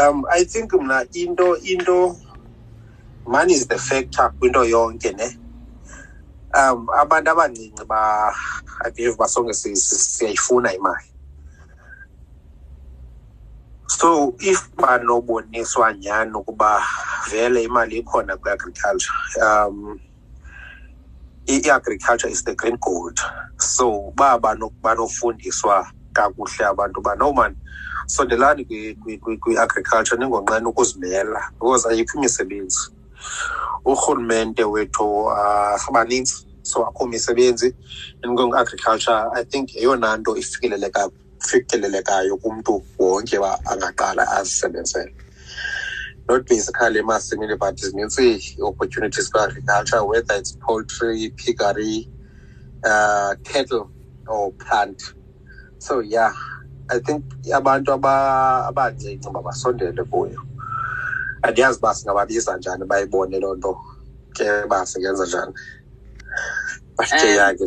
um i think mna into into money is the factor kwinto yonke ne? Um abantu abancinci ba i believe basonge siyayifuna imali. So if banoboniswa nyhani ukuba vele imali ikhona kwi-agriculture um i-agriculture is the green gold. So uba banofundiswa kakuhle abantu uba no mani sondelani kwi-agriculture ningonqeni ukuzimela because ayikho imisebenzi. Urhulumente wethu uh, banintsi so akho misebenzi agriculture i think yeyona nto ifikeleleka fikelelekayo kumntu wonke uba angaqala azisebenzele. Not basically emasimini but zinintsi i-opportunities kwi-agriculture whether it's poultry piggery uh, cattle or plant. So yeah i think abantu abancinci mabasondele kuyo. Andiyazi uba singababiza njani bayibone loo nto ke uba singenza njani. But ke Um, ya ke